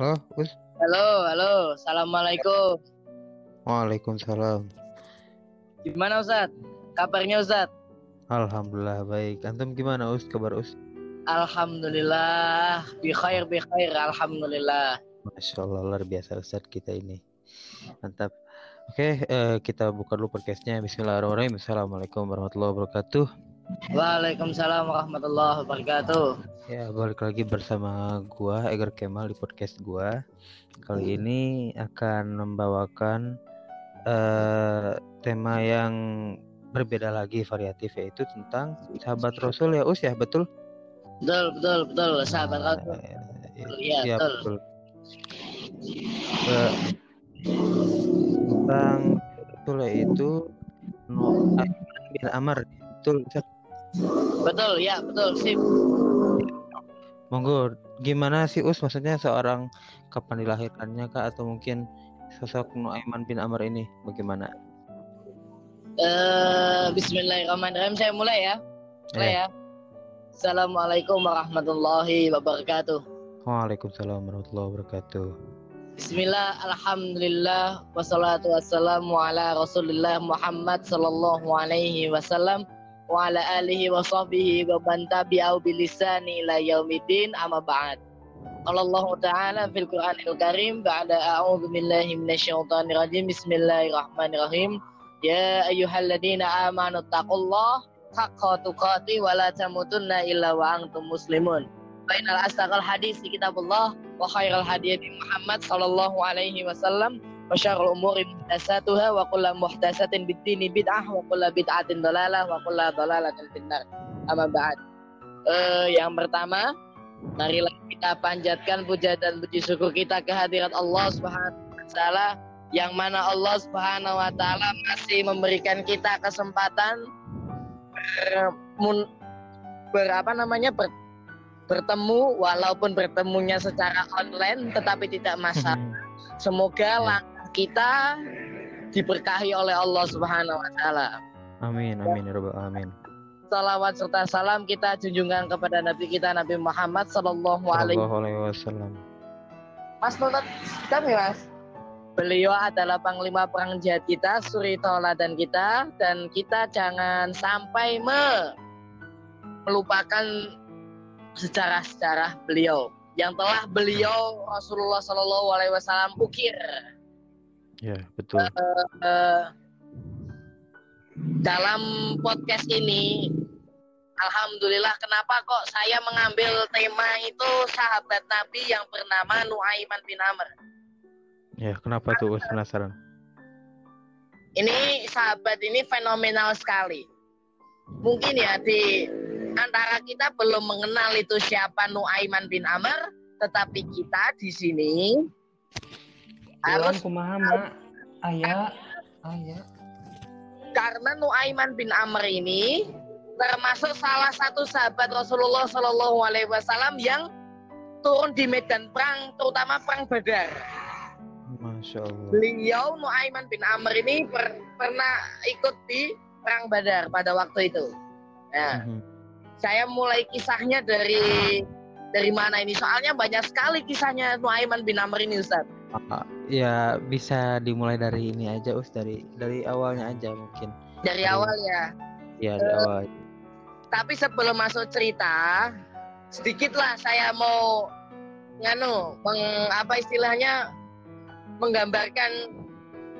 Halo, Us. Halo, halo. Assalamualaikum. Waalaikumsalam. Gimana Ustaz? Kabarnya Ustaz? Alhamdulillah baik. Antum gimana, Us? Kabar Us? Alhamdulillah. Bi khair, bi khair. Alhamdulillah. Masya Allah, luar biasa Ustaz kita ini. Mantap. Oke, eh, kita buka dulu podcastnya. Bismillahirrahmanirrahim. Assalamualaikum warahmatullahi wabarakatuh. Waalaikumsalam warahmatullahi wabarakatuh. Ya, balik lagi bersama gua Egar Kemal di podcast gua. Kali ini akan membawakan eh, tema yang berbeda lagi variatif yaitu tentang sahabat Rasul ya Us ya betul? Betul, betul, betul. Sahabat Nah, Rasul. Iya, iya, betul. betul. Eh, tentang betul yaitu Nu'aim bin Amr betul Ustaz? Betul, ya, betul. Sip. Monggo, gimana sih Us? Maksudnya seorang kapan dilahirkannya kah atau mungkin sosok Nuaiman bin Amr ini bagaimana? Eh, Bismillahirrahmanirrahim. Saya mulai ya. Mulai ya. Assalamualaikum warahmatullahi wabarakatuh. Waalaikumsalam warahmatullahi wabarakatuh. Bismillah, alhamdulillah, wassalatu wassalamu ala rasulillah Muhammad sallallahu alaihi wasallam wa ala alihi wa sahbihi wa man tabi'au bilisani ila yaumiddin amma ba'd. Allah Ta'ala fil Qur'anil Karim ba'da a'udzu billahi minasyaitonir rajim. Bismillahirrahmanirrahim. Ya ayyuhalladzina amanu taqullaha haqqa tuqati wa la tamutunna illa wa antum muslimun. Bainal astaqal hadis di kitabullah wa khairal hadiyyati Muhammad sallallahu alaihi wasallam wa syarrul umuri muhdatsatuha wa kullu muhdatsatin bid-dini bid'ah wa kullu bid'atin dalalah wa kullu dalalatin finnar. Amma ba'd. Eh, yang pertama, marilah kita panjatkan puja dan puji syukur kita kehadirat Allah Subhanahu wa taala yang mana Allah Subhanahu wa taala masih memberikan kita kesempatan ber, mun, ber- apa namanya ber- bertemu walaupun bertemunya secara online tetapi tidak masalah. Semoga langkah kita diberkahi oleh Allah Subhanahu wa taala. Amin, amin ya rabbal alamin. Salawat serta salam kita junjungan kepada Nabi kita Nabi Muhammad sallallahu alaihi wasallam. Mas nonton kami Mas. Beliau adalah panglima perang jihad kita, suri tauladan kita dan kita jangan sampai me- melupakan sejarah-sejarah beliau yang telah beliau Rasulullah Shallallahu Alaihi Wasallam ukir Ya, betul. Eh, dalam podcast ini Alhamdulillah kenapa kok saya mengambil tema itu sahabat Nabi yang bernama Nuaiman bin Amr Ya, kenapa tuh Us penasaran? ini sahabat ini fenomenal sekali mungkin ya di antara kita belum mengenal itu siapa Nuaiman bin Amr tetapi kita di sini harus kumaha mak ayah ayah karena Nuaiman bin Amr ini termasuk salah satu sahabat Rasulullah Shallallahu Alaihi Wasallam yang turun di medan perang, terutama perang Badar. Masya Allah. Beliau Nuaiman bin Amr ini per- pernah ikut di perang Badar pada waktu itu. Nah, Mhm. saya mulai kisahnya dari dari mana ini? Soalnya banyak sekali kisahnya Nuaiman bin Amr ini, Ustaz. Ah, Ya, bisa dimulai dari ini aja Us dari dari awalnya aja mungkin. Dari Hmm. awal ya. Ya, dari awal. Tapi sebelum masuk cerita, sedikitlah saya mau nganu, meng, apa istilahnya menggambarkan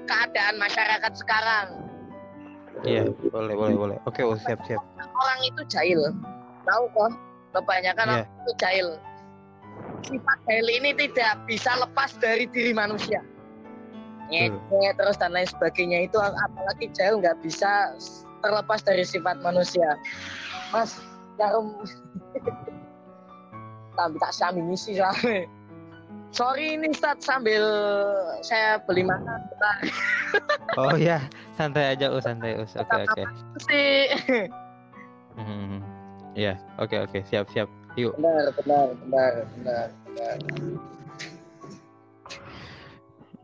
keadaan masyarakat sekarang. Iya, boleh, boleh, boleh. Oke, Us, siap, siap. Orang itu jahil, tahu kok? Kebanyakan Iya. orang itu jahil. Sifat jahil ini tidak bisa lepas dari diri manusia. Ngecek terus dan lain sebagainya itu apalagi jahil nggak bisa terlepas dari sifat manusia. Mas, jarum tapi tak sami misi soalnya. Sorry ini Ustaz sambil saya beli makan bentar. Oh ya, santai aja Us, santai Us. Oke, oke. sih. Hmm. Ya, oke, oke, siap, siap. Yuk. Benar, benar, benar, benar, benar.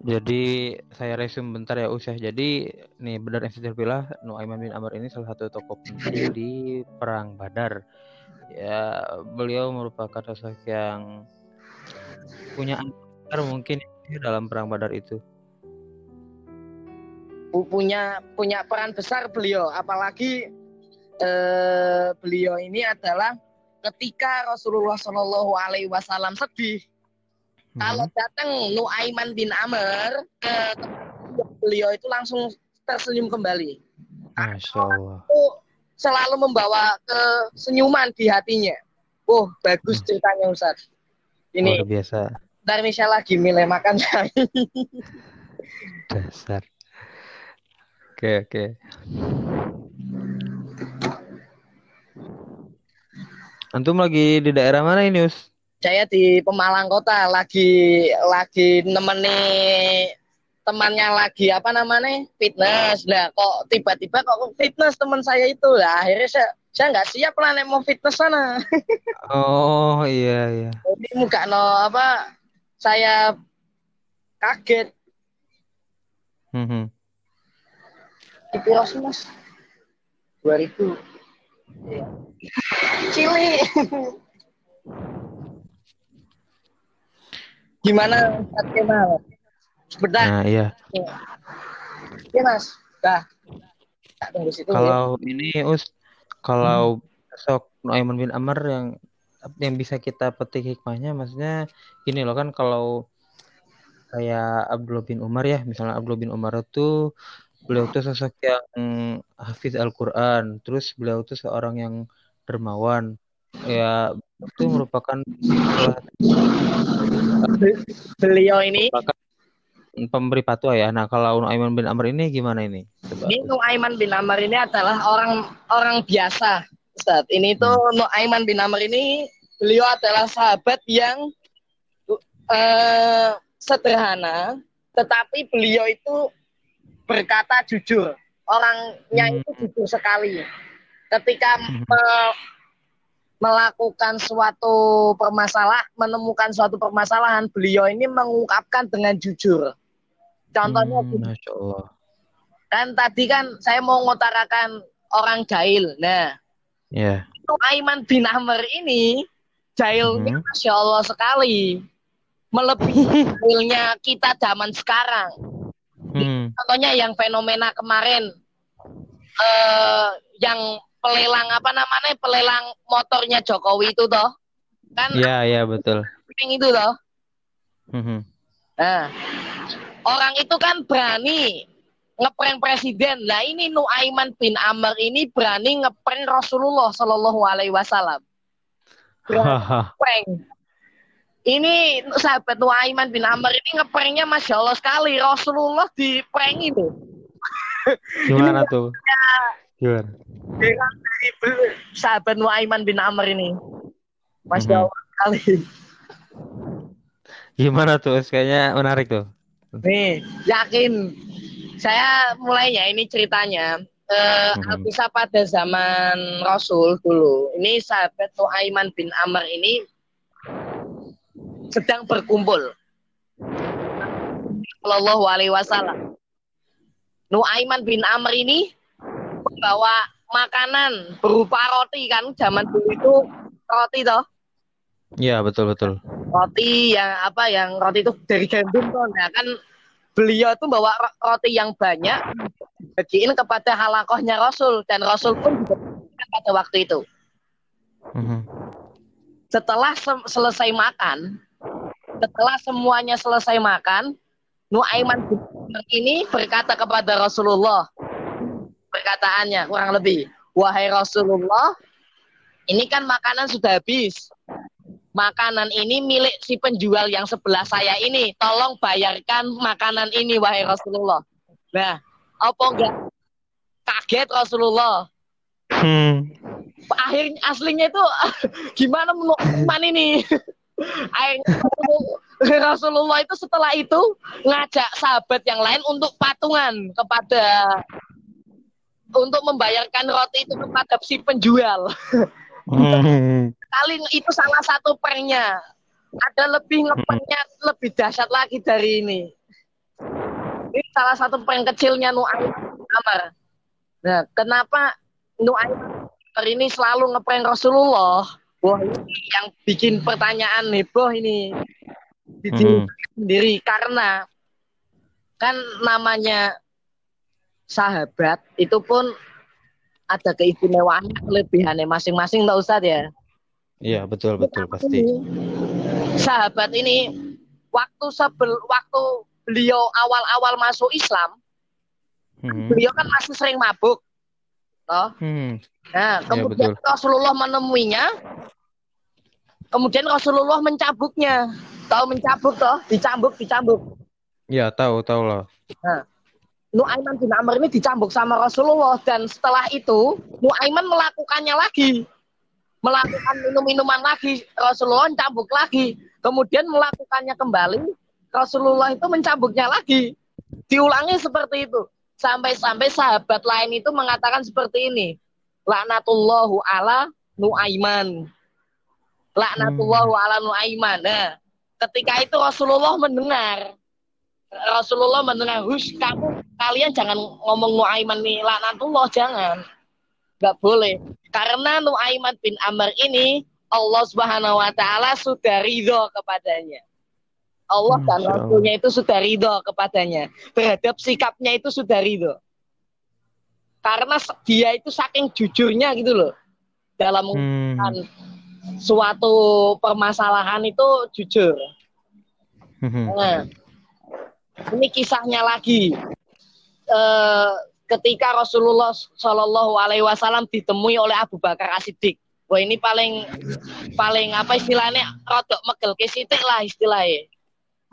Jadi saya resume bentar ya Us ya. Jadi nih benar yang saya bilang Nuaiman bin Amr ini salah satu tokoh penting di perang Badar. Ya beliau merupakan sosok yang punya besar mungkin ya dalam perang Badar itu. pu- punya punya peran besar beliau apalagi eh, beliau ini adalah ketika Rasulullah Shallallahu Alaihi Wasallam sedih Hmm. kalau datang Nuaiman bin Amr ke tempat beliau itu langsung tersenyum kembali Masya Allah. itu selalu membawa kesenyuman di hatinya oh bagus Hmm. ceritanya Ustaz ini Luar biasa. ntar misalnya lagi milih makan saya Dasar. Oke, oke. Antum lagi di daerah mana ini, Us? saya di Pemalang Kota lagi lagi nemeni temannya lagi apa namanya fitness lah kok tiba-tiba kok fitness teman saya itu lah akhirnya saya saya nggak siap lah nek mau fitness sana Oh, iya, iya. jadi muka no apa saya kaget Mhm. di Piros mas 2000 Iya. Cili gimana Ustaz Kemal sebentar Nah, iya. Iya mas, dah. Tak tunggu situ. ya. Kalau ini, Us, kalau besok Nuaiman bin Amr yang yang bisa kita petik hikmahnya, maksudnya gini loh kan kalau kayak Abdullah bin Umar ya, misalnya Abdullah bin Umar itu beliau tuh sosok yang hafiz Al-Quran, terus beliau tuh seorang yang dermawan, ya itu merupakan Beliau ini, merupakan pemberi fatwa ya. Nah kalau Nuaiman bin Amr ini gimana ini? Coba. ini Nuaiman bin Amr ini adalah orang orang biasa, Ustaz. Ini tuh Nuaiman bin Amr ini beliau adalah sahabat yang eh, sederhana, tetapi beliau itu berkata jujur. Orangnya Hmm. itu jujur sekali. Ketika me- melakukan suatu permasalahan, menemukan suatu permasalahan, beliau ini mengungkapkan dengan jujur. Contohnya Hmm, Masya Allah. kan tadi kan saya mau ngutarakan orang jahil. Nah, Ya. itu Aiman bin Amr ini jahilnya Mhm. masya Allah sekali, melebihi jahilnya kita zaman sekarang. Hmm. Contohnya yang fenomena kemarin, eh, yang pelelang apa namanya pelelang motornya Jokowi itu toh, kan Ya, ya betul. yang itu toh. Mhm. Nah, orang itu kan berani ngeprank presiden. Nah ini Nuaiman bin Amr ini berani ngeprank Rasulullah Shallallahu Alaihi Wasallam. Ngeprank. Ini sahabat Nuaiman bin Amr ini ngepranknya masya Allah sekali. Rasulullah di prank itu. Gimana tuh? Gimana? Sahabat Nuaiman bin Amr ini. Masya Mhm. Allah sekali. Gimana tuh? Kayaknya menarik tuh. Nih, yakin. Saya mulai ya ini ceritanya. Eh, Mhm. Alkisah pada zaman Rasul dulu. Ini sahabat Nuaiman bin Amr ini sedang berkumpul. Sallallahu alaihi wasallam. Nuaiman bin Amr ini membawa makanan berupa roti kan zaman dulu itu roti toh Ya, betul betul. roti yang apa yang roti itu dari gandum tuh nah kan beliau itu bawa ro- roti yang banyak bagiin kepada halakohnya Rasul dan Rasul pun juga pada waktu itu Mhm. setelah se- selesai makan setelah semuanya selesai makan Nuaiman ini berkata kepada Rasulullah perkataannya kurang lebih wahai Rasulullah ini kan makanan sudah habis. Makanan ini milik si penjual yang sebelah saya ini. Tolong bayarkan makanan ini wahai Rasulullah. Nah apa enggak? Kaget Rasulullah. Hmm. akhirnya aslinya itu gimana menurut iman ini Rasulullah. Itu setelah itu ngajak sahabat yang lain untuk patungan kepada untuk membayarkan roti itu kepada si penjual. Hmm. kali itu salah satu pernya. Ada lebih ngepernya lebih dahsyat lagi dari ini. Ini salah satu prank kecilnya Nuaim Amar. Nah kenapa Nuaim Amar ini selalu ngeprank Rasulullah wah ini yang bikin pertanyaan heboh ini di diri Hmm. sendiri karena kan namanya sahabat itu pun ada keistimewaan kelebihannya masing-masing tak Ustadz ya. Iya, betul betul pasti. Sahabat ini waktu sebel waktu beliau awal-awal masuk Islam, Hmm. beliau kan masih sering mabuk. Toh. Hmm. Nah, Iya, kemudian betul. Rasulullah menemuinya, kemudian Rasulullah mencambuknya. Tahu mencambuk toh? Dicambuk, dicambuk. Ya, tahu tahu lah. Nuaiman bin Amr ini dicambuk sama Rasulullah dan setelah itu Nuaiman melakukannya lagi. Melakukan minum-minuman lagi, Rasulullah mencambuk lagi. Kemudian melakukannya kembali, Rasulullah itu mencambuknya lagi. Diulangi seperti itu. Sampai-sampai sahabat lain itu mengatakan seperti ini. Laknatullahu ala Nuaiman. Laknatullahu ala Nuaiman. Nah, ketika itu Rasulullah mendengar Rasulullah mendengar, hush kamu kalian jangan ngomong Nuaiman nih laknatullah jangan, nggak boleh. Karena Nuaiman bin Amr ini Allah Subhanahu Wa Taala sudah ridho kepadanya. Allah dan Masya Allah. Rasulnya itu sudah ridho kepadanya. Terhadap sikapnya itu sudah ridho. Karena dia itu saking jujurnya gitu loh. Dalam Hmm. mengungkapkan suatu permasalahan itu jujur. Hmm. Nah, ini kisahnya lagi. Eh, ketika Rasulullah Shallallahu Alaihi Wasallam ditemui oleh Abu Bakar As-Siddiq. Wah ini paling paling apa istilahnya rodok megel kesitik lah istilahnya.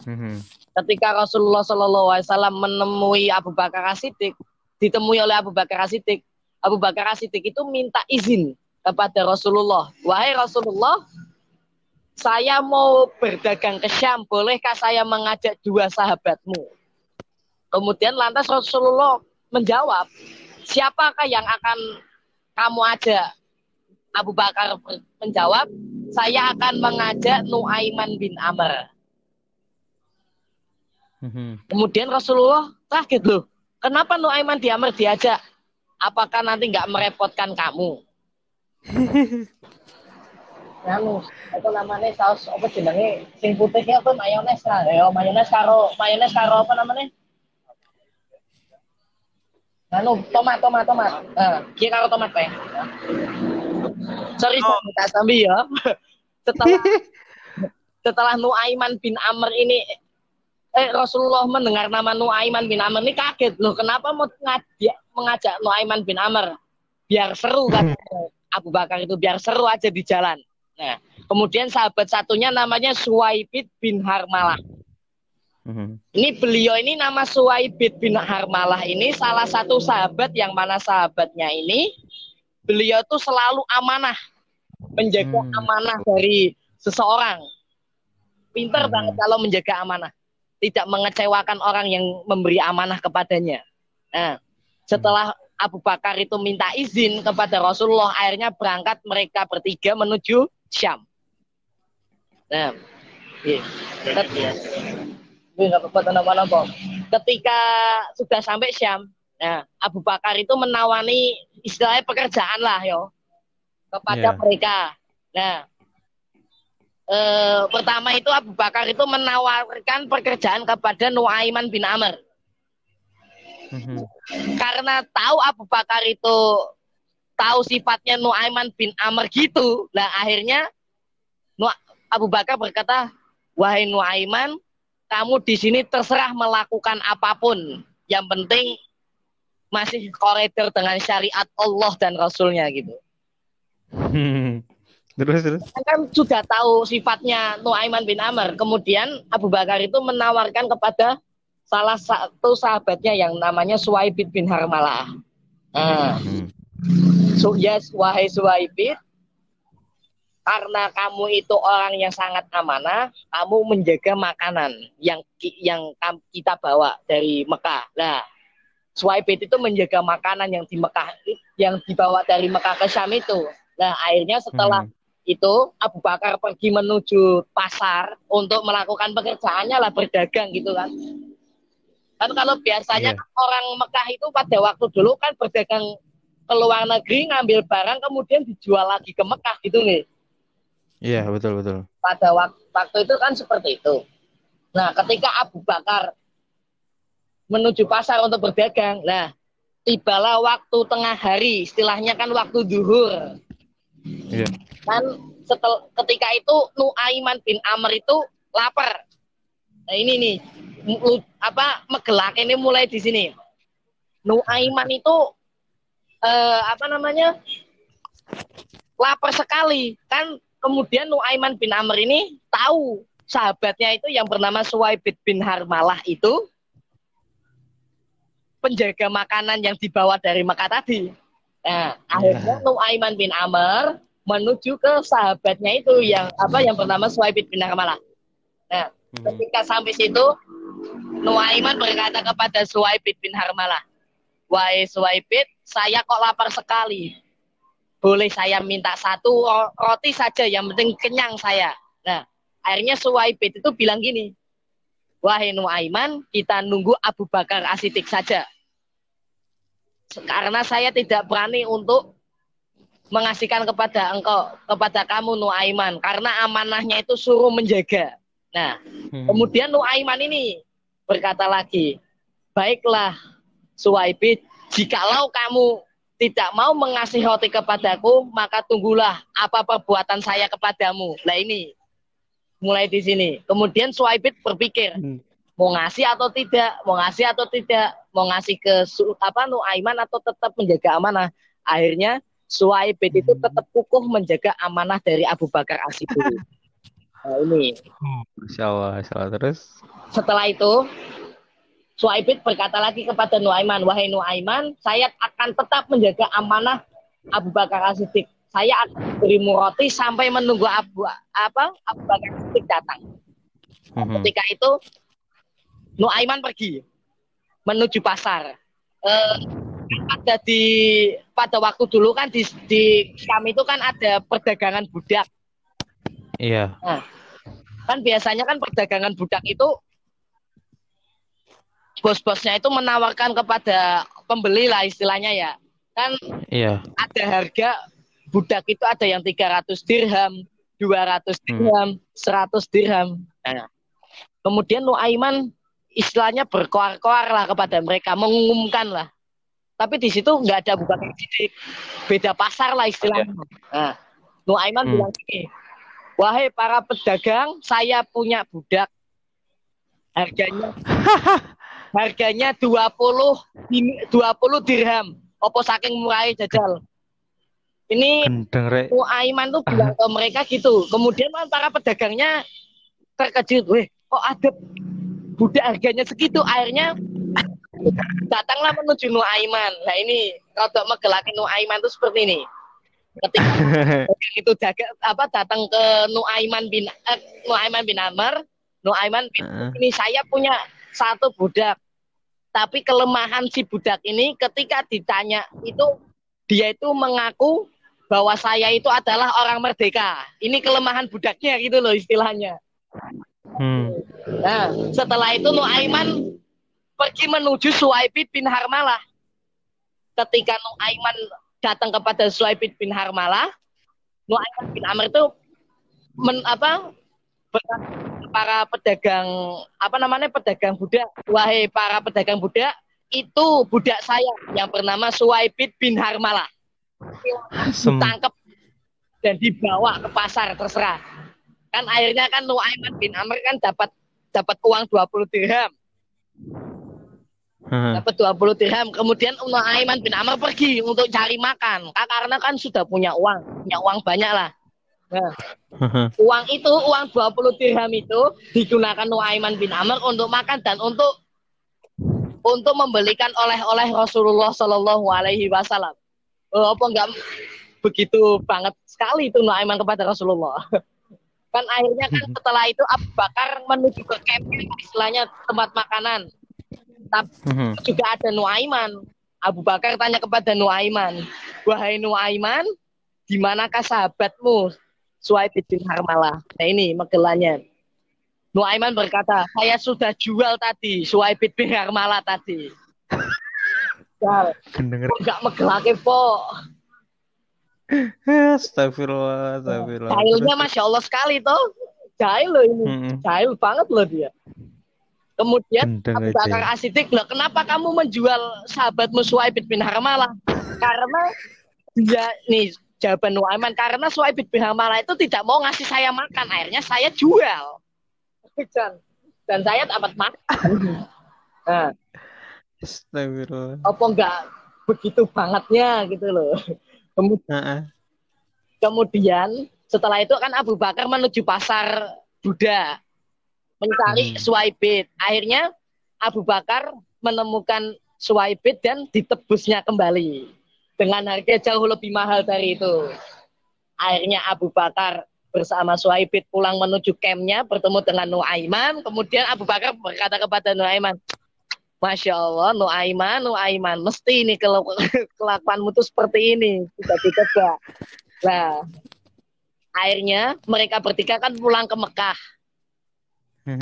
Hmm. Ketika Rasulullah Shallallahu Alaihi Wasallam menemui Abu Bakar As-Siddiq, ditemui oleh Abu Bakar As-Siddiq. Abu Bakar As-Siddiq itu minta izin kepada Rasulullah. Wahai Rasulullah, saya mau berdagang ke Syam, bolehkah saya mengajak dua sahabatmu? Kemudian lantas Rasulullah menjawab, siapakah yang akan kamu ajak? Abu Bakar menjawab, saya akan mengajak Nuaiman bin Amr. Hmm. Kemudian Rasulullah kaget loh, kenapa Nuaiman bin Amr diajak? Apakah nanti nggak merepotkan kamu? Anu, apa namanya saus apa jenenge sing putihnya apa mayones lah ya mayones karo mayones karo apa namanya anu tomat tomat tomat nah kia karo tomat teh sorry Oh. saya minta sambil ya setelah setelah Nuaiman bin Amr ini eh Rasulullah mendengar nama Nuaiman bin Amr ini kaget loh kenapa mau ngajak mengajak Nuaiman bin Amr biar seru kan Abu Bakar itu biar seru aja di jalan Nah, kemudian sahabat satunya namanya Suwaibid bin Harmalah. Hmm. Ini beliau ini nama Suwaibid bin Harmalah ini salah satu sahabat yang mana sahabatnya ini beliau tuh selalu amanah, menjaga Hmm. amanah dari seseorang. Pinter Hmm. banget kalau menjaga amanah, tidak mengecewakan orang yang memberi amanah kepadanya. Nah, setelah Abu Bakar itu minta izin kepada Rasulullah, akhirnya berangkat mereka bertiga menuju Syam. Nah, iya. Ketika sudah sampai Syam, nah, Abu Bakar itu menawani istilahnya pekerjaan lah, yo, kepada Iya. mereka. Nah, eh, pertama itu Abu Bakar itu menawarkan pekerjaan kepada Nuaiman bin Amr Hmm. karena tahu Abu Bakar itu tahu sifatnya Nuaiman bin Amr gitu. Lah akhirnya Nu- Abu Bakar berkata, "Wahai Nuaiman, kamu di sini terserah melakukan apa pun. Yang penting masih koridor dengan syariat Allah dan Rasulnya gitu." Hmm. Terus terus. kan sudah tahu sifatnya Nuaiman bin Amr. Kemudian Abu Bakar itu menawarkan kepada salah satu sahabatnya yang namanya Suwaibid bin Harmalah. Nah, Hmm. So, yes, wahai Suwaibid, karena kamu itu orang yang sangat amanah, kamu menjaga makanan yang yang kita bawa dari Mekah. Nah, Suwaibid itu menjaga makanan yang di Mekah, yang dibawa dari Mekah ke Syam itu. Nah, akhirnya setelah Hmm. Itu Abu Bakar pergi menuju pasar untuk melakukan pekerjaannya lah berdagang gitu kan. Kan kalau biasanya kan orang Mekah itu pada waktu dulu kan berdagang ke luar negeri ngambil barang kemudian dijual lagi ke Mekah gitu nih. Iya betul betul. Pada waktu, waktu itu kan seperti itu. Nah, ketika Abu Bakar menuju pasar untuk berdagang, nah tibalah waktu tengah hari, istilahnya kan waktu duhur. Iya. Kan setel, ketika itu Nuaiman bin Amr itu lapar. Nah ini nih, apa megelak ini mulai di sini. Nuaiman itu eh, apa namanya lapar sekali kan kemudian Nuaiman bin Amr ini tahu sahabatnya itu yang bernama Suwaibid bin Harmalah itu penjaga makanan yang dibawa dari Mekah tadi. Nah, akhirnya Nuaiman bin Amr menuju ke sahabatnya itu yang apa yang bernama Suwaibid bin Harmalah. Nah, Hmm. ketika sampai situ Nuaiman berkata kepada Suwaibid bin Harmalah, Wahai Suwaibid, saya kok lapar sekali. Boleh saya minta satu ro- roti saja, yang penting kenyang saya. Nah, akhirnya Suwaibid itu bilang gini, Wahai Nuaiman, kita nunggu Abu Bakar Asidik saja. Karena saya tidak berani untuk mengasihkan kepada engkau, kepada kamu Nuaiman. Karena amanahnya itu suruh menjaga. Nah, Hmm. Kemudian Nuaiman ini berkata lagi, baiklah Suwaibid, jikalau kamu tidak mau mengasih roti kepadaku, maka tunggulah apa perbuatan saya kepadamu. Nah ini, mulai di sini. Kemudian Suwaibid berpikir, Hmm. Mau ngasih atau tidak, mau ngasih atau tidak, mau ngasih ke apa Nuaiman atau tetap menjaga amanah. Akhirnya Suwaibid itu tetap kukuh menjaga amanah dari Abu Bakar As-Siddiq. Nah ini, Masya Allah, Masya Allah. Terus? setelah itu Suaibid berkata lagi kepada Nuaiman, wahai Nuaiman, saya akan tetap menjaga amanah Abu Bakar As-Siddiq. Saya akan berimu roti sampai menunggu Abu apa Abu Bakar As-Siddiq datang. Hmm. Ketika itu Nuaiman pergi menuju pasar. Eh, ada di pada waktu dulu kan di, di kami itu kan ada perdagangan budak. Iya. Kan biasanya kan perdagangan budak itu bos-bosnya itu menawarkan kepada pembeli lah istilahnya ya. Kan Iya. ada harga budak itu ada yang 300 dirham, 200 dirham, 100 dirham. Nah, kemudian Nuaiman istilahnya berkoar-koar lah kepada mereka, mengumumkan lah. Tapi di situ nggak ada bukan beda pasar lah istilahnya. Nah, Nuaiman Hmm. bilang gini, wahai para pedagang, saya punya budak. Harganya harganya 20 din- 20 dirham. Opo saking murah jajal. Ini. Nuaiman tuh bilang ke mereka gitu. Kemudian kan para pedagangnya terkejut, weh kok ada budak harganya segitu. Akhirnya datanglah menuju Nuaiman. Nah ini kalau megelakin Nuaiman itu seperti ini. Ketika itu daga, apa datang ke Nuaiman bin eh, Nuaiman bin Amr, Nuaiman bin Heeh. ini saya punya satu budak. Tapi kelemahan si budak ini ketika ditanya itu dia itu mengaku bahwa saya itu adalah orang merdeka. Ini kelemahan budaknya gitu loh istilahnya. Hmm. Nah, setelah itu Nuaiman pergi menuju Suwaibid bin Harmalah. Ketika Nuaiman datang kepada Suwaibid bin Harmalah, Nuaiman bin Amr itu men, apa para pedagang apa namanya pedagang budak, wahai para pedagang budak, itu budak saya yang bernama Suwaibid bin Harmalah. Ditangkap dan dibawa ke pasar terserah. Kan akhirnya kan Nuaiman bin Amr kan dapat dapat uang 20 dirham. Heeh. dapat 20 dirham. Kemudian Nuaiman bin Amr pergi untuk cari makan. Ah, Karena kan sudah punya uang, punya uang banyak lah. Nah, uang itu, uang 20 dirham itu digunakan Nuaiman bin Amr untuk makan dan untuk untuk membelikan oleh-oleh Rasulullah Shallallahu Alaihi Wasallam. Oh, apa enggak begitu banget sekali itu Nuaiman kepada Rasulullah. Kan akhirnya kan setelah itu Abu Bakar menuju ke camping istilahnya tempat makanan. Tapi Heeh. juga ada Nuaiman. Abu Bakar tanya kepada Nuaiman, wahai Nuaiman, di manakah sahabatmu? Suhaib bin Harmalah. Nah ini megelannya. Nuaiman berkata, saya sudah jual tadi, Suhaib bin Harmalah tadi. Jal, Gendeng kok nggak megelake po. Astagfirullah, astagfirullah. Jahilnya Masya Allah sekali toh. Jahil loh ini. Mm-mm. Jahil banget loh dia. Kemudian Abu. Bakar As-Siddiq, "Loh, kenapa kamu menjual sahabatmu Suhaib bin Harmalah? Karena dia nih jawaban Nuaiman karena Suhaib bin Harmalah itu tidak mau ngasih saya makan, akhirnya saya jual. Dan, dan saya dapat makan. Nah, Astagfirullah. apa enggak begitu bangetnya gitu loh. Kemudian. Kemudian setelah itu kan Abu Bakar menuju pasar Buddha mencari Hmm. Suwaibit. Akhirnya Abu Bakar menemukan Suwaibit dan ditebusnya kembali dengan harga jauh lebih mahal dari itu. Akhirnya Abu Bakar bersama Suwaibit pulang menuju campnya bertemu dengan Nuaiman. Kemudian Abu Bakar berkata kepada Nuaiman, Masya Allah, Nuaiman, Nuaiman, mesti ini kelakuanmu tuh seperti ini. Tiba-tiba Nah, akhirnya mereka bertiga kan pulang ke Mekah,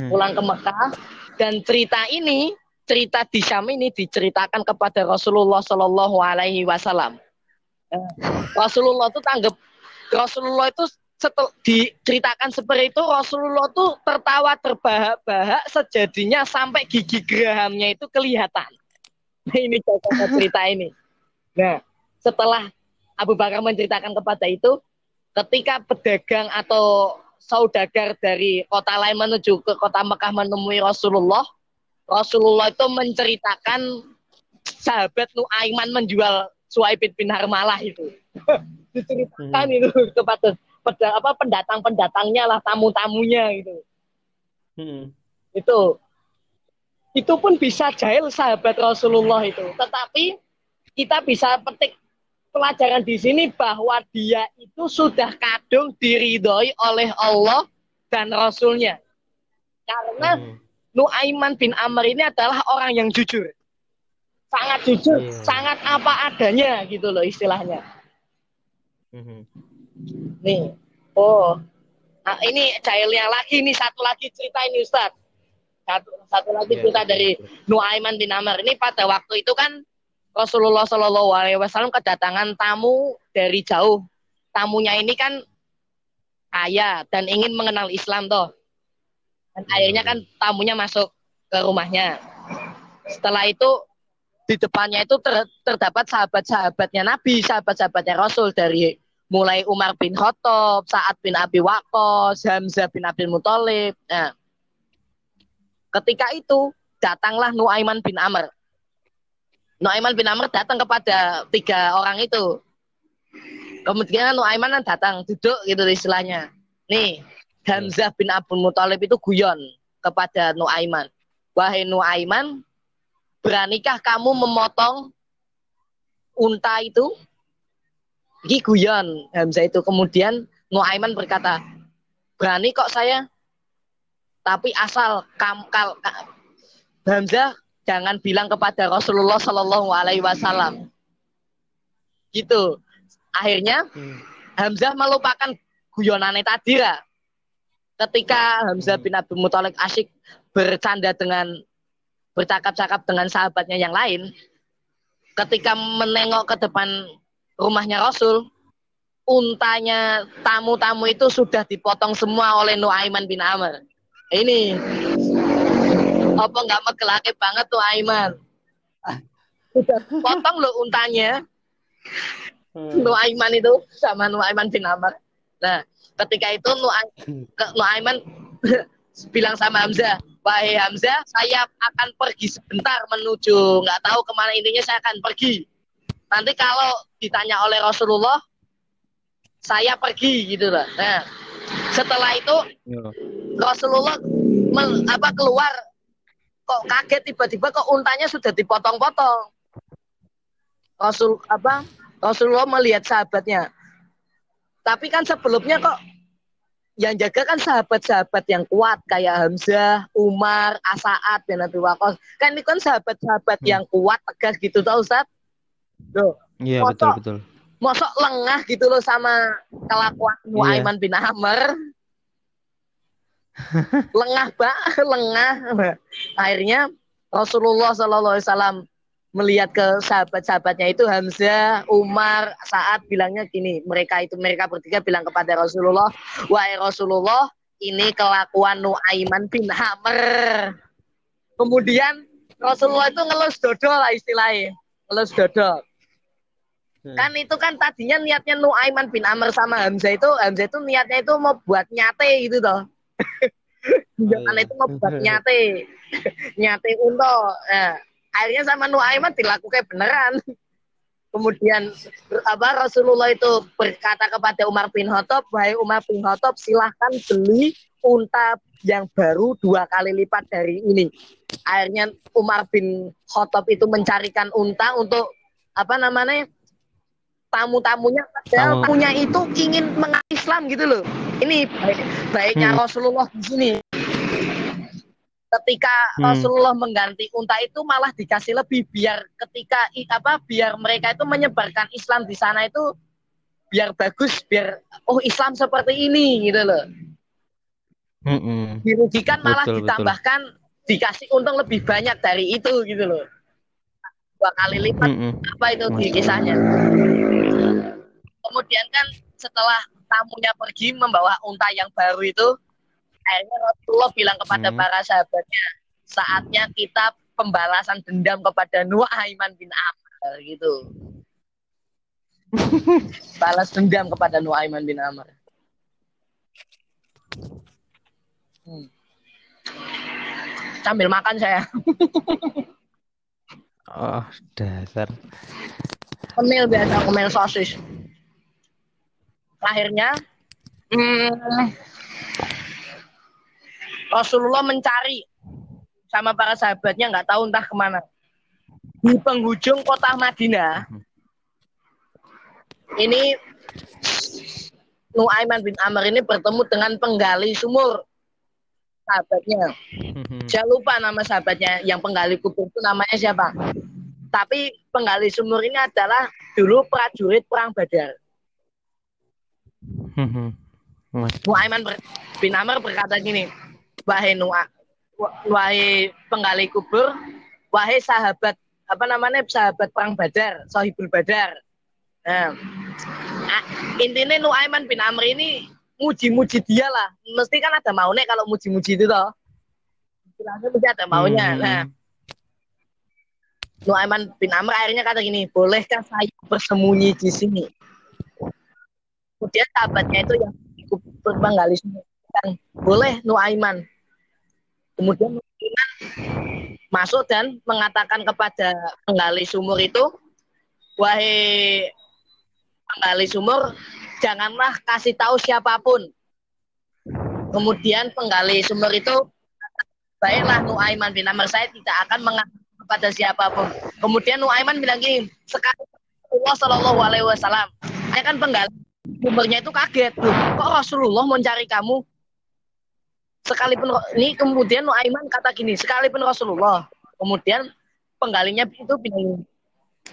pulang ke Mekah. Dan cerita ini, cerita di Syam ini diceritakan kepada Rasulullah Shallallahu Alaihi Wasallam. Eh, Rasulullah itu tanggap Rasulullah itu setel, diceritakan seperti itu Rasulullah tuh tertawa terbahak-bahak sejadinya sampai gigi gerahamnya itu kelihatan. Nah, ini contohnya cerita ini. Nah, setelah Abu Bakar menceritakan kepada itu, ketika pedagang atau saudagar dari kota lain menuju ke kota Mekah menemui Rasulullah, Rasulullah itu menceritakan sahabat Nuaiman menjual Suhaib bin Harmalah itu. Diceritakan itu kepada peda- apa pendatang-pendatangnya lah, tamu-tamunya gitu. Itu itu pun bisa jahil sahabat Rasulullah itu. Tetapi kita bisa petik pelajaran di sini bahwa dia itu sudah kadung diridhoi oleh Allah dan Rasulnya. Karena Hmm. Nuaiman bin Amr ini adalah orang yang jujur. Sangat jujur, Iya. sangat apa adanya gitu loh istilahnya. Hmm. Nih. Oh. Nah, ini jahilnya lagi nih satu lagi cerita ini Ustaz. Satu, satu lagi Iya, cerita betul, dari. Nuaiman bin Amr ini pada waktu itu kan Rasulullah Shallallahu Alaihi Wasallam kedatangan tamu dari jauh. Tamunya ini kan kaya dan ingin mengenal Islam toh. Dan Hmm. akhirnya kan tamunya masuk ke rumahnya. Setelah itu di depannya itu ter- terdapat sahabat-sahabatnya Nabi, sahabat-sahabatnya Rasul dari mulai Umar bin Khattab, Sa'ad bin Abi Waqqas, Hamzah bin Abdul Muthalib. Nah, ketika itu datanglah Nuaiman bin Amr. Nuaiman bin Amr datang kepada tiga orang itu. Kemudian Nuaiman datang duduk gitu istilahnya. Nih, Hamzah bin Abdul Muthalib itu guyon kepada Nuaiman. Wahai Nuaiman, beranikah kamu memotong unta itu? Ini guyon Hamzah itu. Kemudian Nuaiman berkata, berani kok saya. Tapi asal kam, kal, ka- Hamzah jangan bilang kepada Rasulullah Shallallahu Alaihi Wasallam. Gitu. Akhirnya Hmm. Hamzah melupakan guyonannya tadi lah. Ketika Hamzah bin Abdul Muthalib asyik bercanda dengan bercakap-cakap dengan sahabatnya yang lain, ketika menengok ke depan rumahnya Rasul, untanya tamu-tamu itu sudah dipotong semua oleh Nuaiman bin Amr. Ini apa nggak megelake banget tuh Aiman? Sudah potong loh untanya. Nuaiman itu sama Nuaiman bin Amr. Nah, ketika itu Nuaiman bilang sama Hamzah, wahai Hamzah, saya akan pergi sebentar menuju nggak tahu ke mana intinya saya akan pergi. Nanti kalau ditanya oleh Rasulullah, saya pergi gitu lah. Nah, setelah itu Yo. Rasulullah mel- apa keluar kok kaget tiba-tiba kok untanya sudah dipotong-potong. Rasul apa Rasulullah melihat sahabatnya. Tapi kan sebelumnya kok yang jaga kan sahabat-sahabat yang kuat kayak Hamzah, Umar, Asaat dan Abi Waqqas. Kan itu kan sahabat-sahabat Hmm. yang kuat tegas gitu tau Ustaz. Loh, Iya betul betul. mosok lengah gitu loh sama kelakuan Nuaiman bin Amr. lengah pak, lengah. Akhirnya Rasulullah Shallallahu Alaihi Wasallam melihat ke sahabat-sahabatnya itu Hamzah, Umar, saat bilangnya gini, mereka itu mereka bertiga bilang kepada Rasulullah, wahai Rasulullah, ini kelakuan Nuaiman bin Amr. Kemudian Rasulullah itu ngelus dodol lah istilahnya. Ngelus dodol. Hmm. Kan itu kan tadinya niatnya Nuaiman bin Amr sama Hamzah itu Hamzah itu niatnya itu mau buat nyate gitu toh. Jangan itu mau buat nyate. nyate unto. Nah, akhirnya sama Nuaiman dilakukan beneran. Kemudian apa Rasulullah itu berkata kepada Umar bin Khattab, "Wahai Umar bin Khattab, silahkan beli unta yang baru dua kali lipat dari ini." Akhirnya Umar bin Khattab itu mencarikan unta untuk apa namanya? Tamu-tamunya padahal Tamu. tamunya itu ingin mengaku Islam gitu loh. Ini baik, baiknya Hmm. Rasulullah di sini. Ketika Hmm. Rasulullah mengganti unta itu malah dikasih lebih biar ketika apa biar mereka itu menyebarkan Islam di sana itu biar bagus biar oh Islam seperti ini gitu loh. Mm-mm. Dirugikan malah Betul, betul. ditambahkan dikasih untung lebih banyak dari itu gitu loh. Dua kali lipat Mm-mm. apa itu di kisahnya. Kemudian kan setelah tamunya pergi membawa unta yang baru itu, akhirnya Rasulullah bilang kepada Hmm. para sahabatnya, saatnya kita pembalasan dendam kepada Nuaiman bin Amr gitu. Balas dendam kepada Nuaiman bin Amr. Hmm. Sambil makan saya. Oh, dasar. Kemil biasa, kemil sosis. Akhirnya hmm, Rasulullah mencari sama para sahabatnya nggak tahu entah ke mana. Di penghujung kota Madinah, ini Nuaiman bin Amr ini bertemu dengan penggali sumur sahabatnya. Mm-mm. Saya lupa nama sahabatnya yang penggali kubur itu namanya siapa. Tapi penggali sumur ini adalah dulu prajurit perang Badar. Mas. Nuaiman ber- bin Amr berkata gini, wahai Nu'a, wahai penggali kubur, wahai sahabat apa namanya sahabat perang Badar, Sohibul Badar. Nah, ah, intinya Nuaiman bin Amr ini muji-muji dia lah. Mesti kan ada maunya kalau muji-muji itu toh. Istilahnya mesti ada maunya. Hmm. Nah, Nuaiman bin Amr akhirnya kata gini, bolehkah saya bersembunyi di sini? Kemudian sahabatnya itu yang ikut sumur bilang, boleh Nuaiman. Kemudian Nuaiman masuk dan mengatakan kepada penggali sumur itu, wahai penggali sumur, janganlah kasih tahu siapa pun. Kemudian penggali sumur itu, baiklah Nuaiman bin Amr saya tidak akan mengatakan kepada siapa pun. Kemudian Nuaiman bilang gini, sekarang Rasulullah Shallallahu Alaihi Wasallam, saya kan penggali sumbernya itu kaget, loh, kok Rasulullah mau cari kamu? Sekalipun ini kemudian Nuaiman kata gini, sekalipun Rasulullah, kemudian penggalinya itu bilang,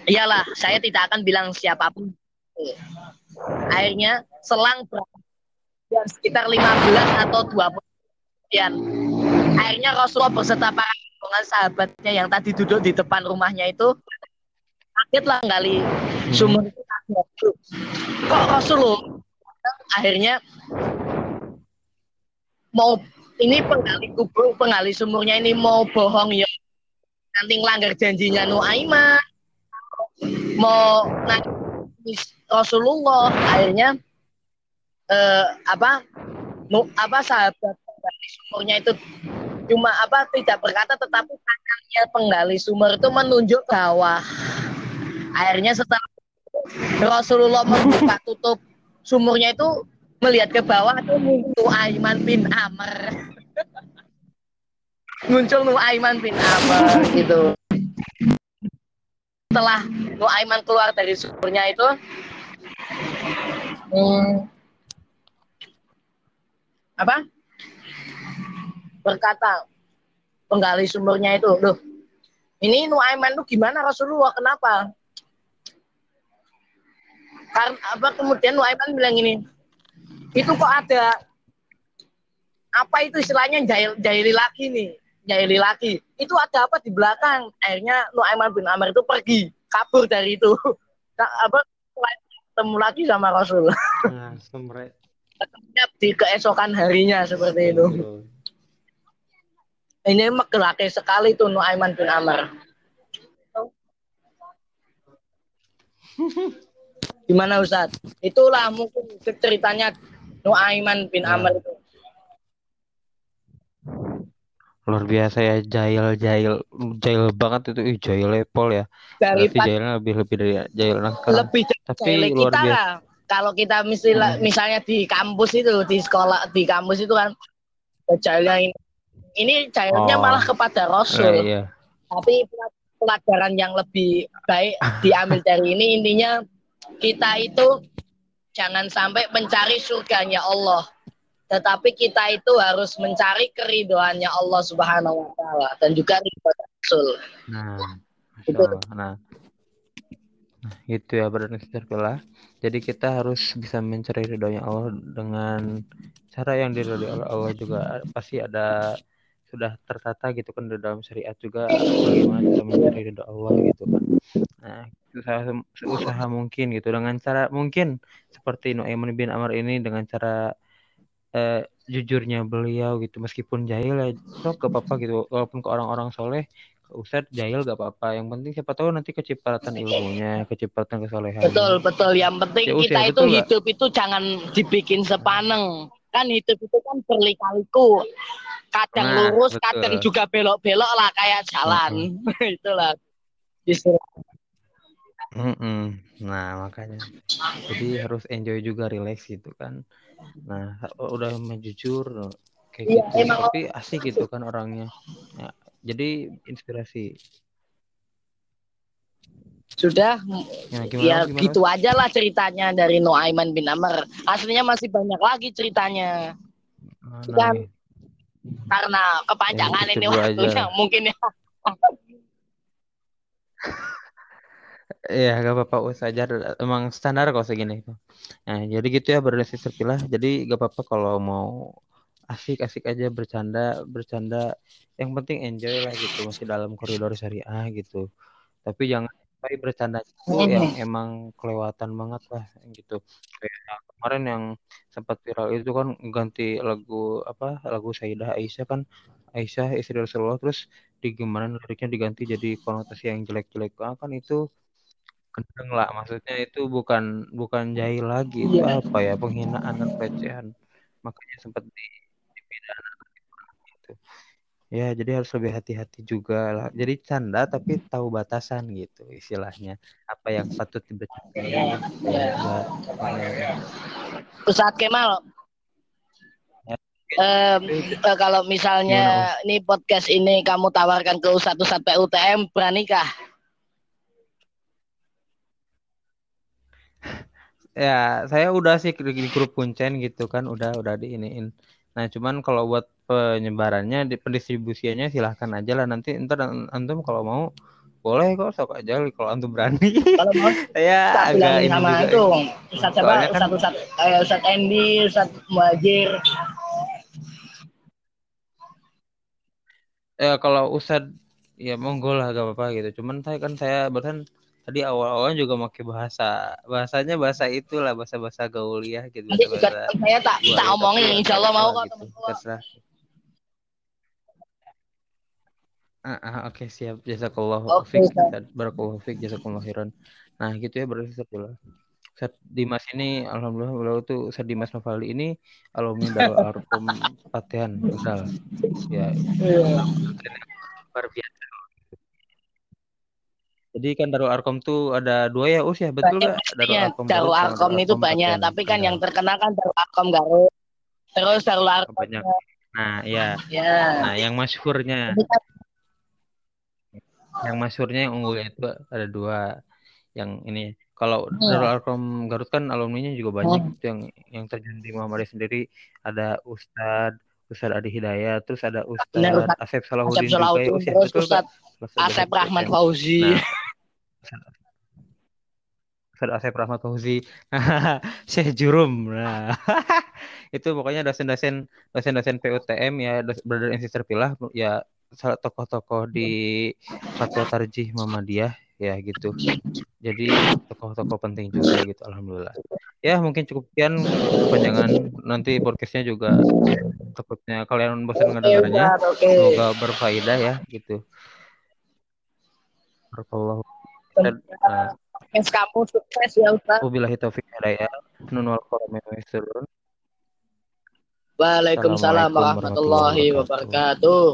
iyalah saya tidak akan bilang siapa pun. Akhirnya selang berapa ya, sekitar 15 atau 20 kemudian akhirnya Rasulullah berserta para rombongan sahabatnya yang tadi duduk di depan rumahnya itu kaget lah kali sumur itu. Kok Rasulullah akhirnya mau ini penggali kubur penggali sumurnya ini mau bohong ya. Nanti ngelanggar janjinya Nuaiman mau nangis Rasulullah. Akhirnya eh, apa nu, apa sahabat penggali sumurnya itu cuma apa tidak berkata tetapi tangannya penggali sumur itu menunjuk bawah. Akhirnya setelah Rasulullah membuka tutup sumurnya itu melihat ke bawah itu muncul Nuaiman bin Amr. Muncul Nuaiman bin Amr gitu. Setelah Nuaiman keluar dari sumurnya itu hmm, apa? Berkata penggali sumurnya itu loh ini Nuaiman tuh gimana Rasulullah? Kenapa karena apa kemudian Nuaiman bilang ini itu kok ada apa itu istilahnya jahil jahili laki nih jahili laki. Itu ada apa di belakang? Akhirnya Nuaiman bin Amr itu pergi kabur dari itu. Apa ketemu lagi sama Rasul. Nah, di keesokan harinya seperti itu. Ini laki sekali tuh Nuaiman bin Amr. Gimana Ustaz? Itulah mungkin ceritanya Nuaiman bin Ya. Amr itu. Luar biasa ya jahil jahil jahil banget itu ih jahil lepol ya. Berarti Daripada jahilnya lebih lebih dari jahil anak sekarang. lebih Tapi luar kita biasa. Kalau kita misalnya, misalnya di kampus itu, di sekolah, di kampus itu kan jahilnya ini. Ini jahilnya Oh. malah kepada Rasul. iya. Tapi pelajaran yang lebih baik diambil dari ini intinya kita itu jangan sampai mencari surganya Allah. Tetapi kita itu harus mencari keridoannya Allah Subhanahu wa taala dan juga ridho Rasul. Nah, Itu. Nah, nah, itu ya terpilah. Jadi kita harus bisa mencari ridhonya Allah dengan cara yang diridhoi oleh Allah juga pasti ada sudah tertata gitu kan di dalam syariat juga bagaimana cara mencari ridho Allah gitu kan. Nah, usaha usaha mungkin gitu dengan cara mungkin seperti Nuaiman bin Amr ini dengan cara eh, jujurnya beliau gitu meskipun jahil ya sok gak apa-apa gitu walaupun ke orang-orang soleh ke Ustadz jahil gak apa-apa yang penting siapa tahu nanti kecepatan ilmunya kecepatan kesolehannya Betul, betul. Yang penting Ya, kita ya, itu betul nggak? hidup itu jangan dibikin sepaneng. Kan hidup itu kan berlikaliku. Kadang Nah, lurus, betul. kadang juga belok-belok lah kayak jalan. Itulah. Istilah. Mm-mm. Nah, makanya. Jadi harus enjoy juga relax gitu kan. Nah, udah menjujur kayak Iya, gitu. emang- Tapi asik gitu kan orangnya. Ya, jadi inspirasi. Sudah Ya, gimana, ya gimana? gitu aja lah ceritanya dari Nuaiman bin Amr. Aslinya masih banyak lagi ceritanya. Mana Kan- nih? Karena kepanjangan Ya, ini waktunya aja. mungkin ya. Iya, gak apa-apa us aja emang standar kok segini. Nah, jadi gitu ya berdasar terpilah. Jadi gak apa-apa kalau mau asik-asik aja bercanda, bercanda. Yang penting enjoy lah gitu, masih dalam koridor syariah gitu. Tapi jangan sampai bercanda itu yang emang kelewatan banget lah gitu. Kayak kemarin yang sempat viral itu kan ganti lagu apa? Lagu Sayyidah Aisyah kan Aisyah istri Rasulullah terus di gimana liriknya diganti jadi konotasi yang jelek-jelek Ah, kan itu kenceng lah maksudnya itu bukan bukan jahil lagi itu Iya. apa ya penghinaan dan pelecehan. Makanya sempat di, dipidana gitu. Ya jadi harus lebih hati-hati juga lah. Jadi canda tapi tahu batasan gitu istilahnya. Apa yang patut dibercandai ya enggak ya, Ustadz Kemal. Em, eh, kalau misalnya ini podcast ini kamu tawarkan ke Ustadz-Ustadz PUTM, beranikah? Ya saya udah sih di di grup kuncen gitu kan udah udah diiniin. Nah cuman kalau buat penyebarannya di pendistribusiannya silahkan aja lah. Nanti ntar an- antum kalau mau boleh kok sok aja kalau antum berani. Kalau mau saya agak ini sama juga. itu Ustadz siapa? Kan- Ustadz Ustadz eh, Ustadz Endi, Ustadz Muajir. ya kalau Ustad ya monggo lah gak apa-apa gitu. Cuman saya kan saya bahkan tadi awal-awalnya juga pakai bahasa bahasanya bahasa itulah bahasa bahasa gauliah gitu Nanti juga saya tak gua tak ya, omongin, insya Allah mau kok gitu. teman-teman. Ah, ah, oke siap jazakallah. Ustaz. barakallahu fiik jazakallahu khairan nah gitu ya berarti Ustaz Ustaz Dimas ini alhamdulillah beliau tuh Ustaz Dimas Novaldi ini alumni Darul Arqam Patean Tegal ya Iya. luar biasa jadi kan Darul Arqam tuh ada dua ya us ya betul Banyak gak Darul Iya, Arqam Darul Arkom itu Arqam banyak, tapi kan Tegal. yang terkenal kan Darul Arkom Garut. Terus Darul Arkom. banyak nah ya Ya. nah yang masyhurnya kan yang masyhurnya yang unggulnya itu ada dua yang ini kalau Hmm. Darul Arqam Garut kan alumninya juga banyak Hmm. itu yang yang terjun di Muhammadiyah sendiri ada Ustadz Ustadz Adi Hidayat terus ada Ustadz Ustadz. Asep Asep Salahuddin juga ya Salahuddin, ya terus betul Ustadz gak Asep Rahman Nah, Fauzi. Ustadz Asep Rahmat Fauzi Syekh Jurum. Nah itu pokoknya dosen-dosen dosen-dosen PUTM ya brother and sister pilah ya salah tokoh-tokoh di Fatwa Tarjih Muhammadiyah ya gitu. Jadi tokoh-tokoh penting juga gitu alhamdulillah. Ya mungkin cukup sekian kepanjangan nanti podcastnya juga takutnya kalian bosan oke. semoga berfaedah ya gitu. Barakallahu Nah, Podcast kamu sukses ya Ustaz. wabillahi taufiq wal hidayah. Nun wal qalam wa yasirun. Waalaikumsalam warahmatullahi wabarakatuh.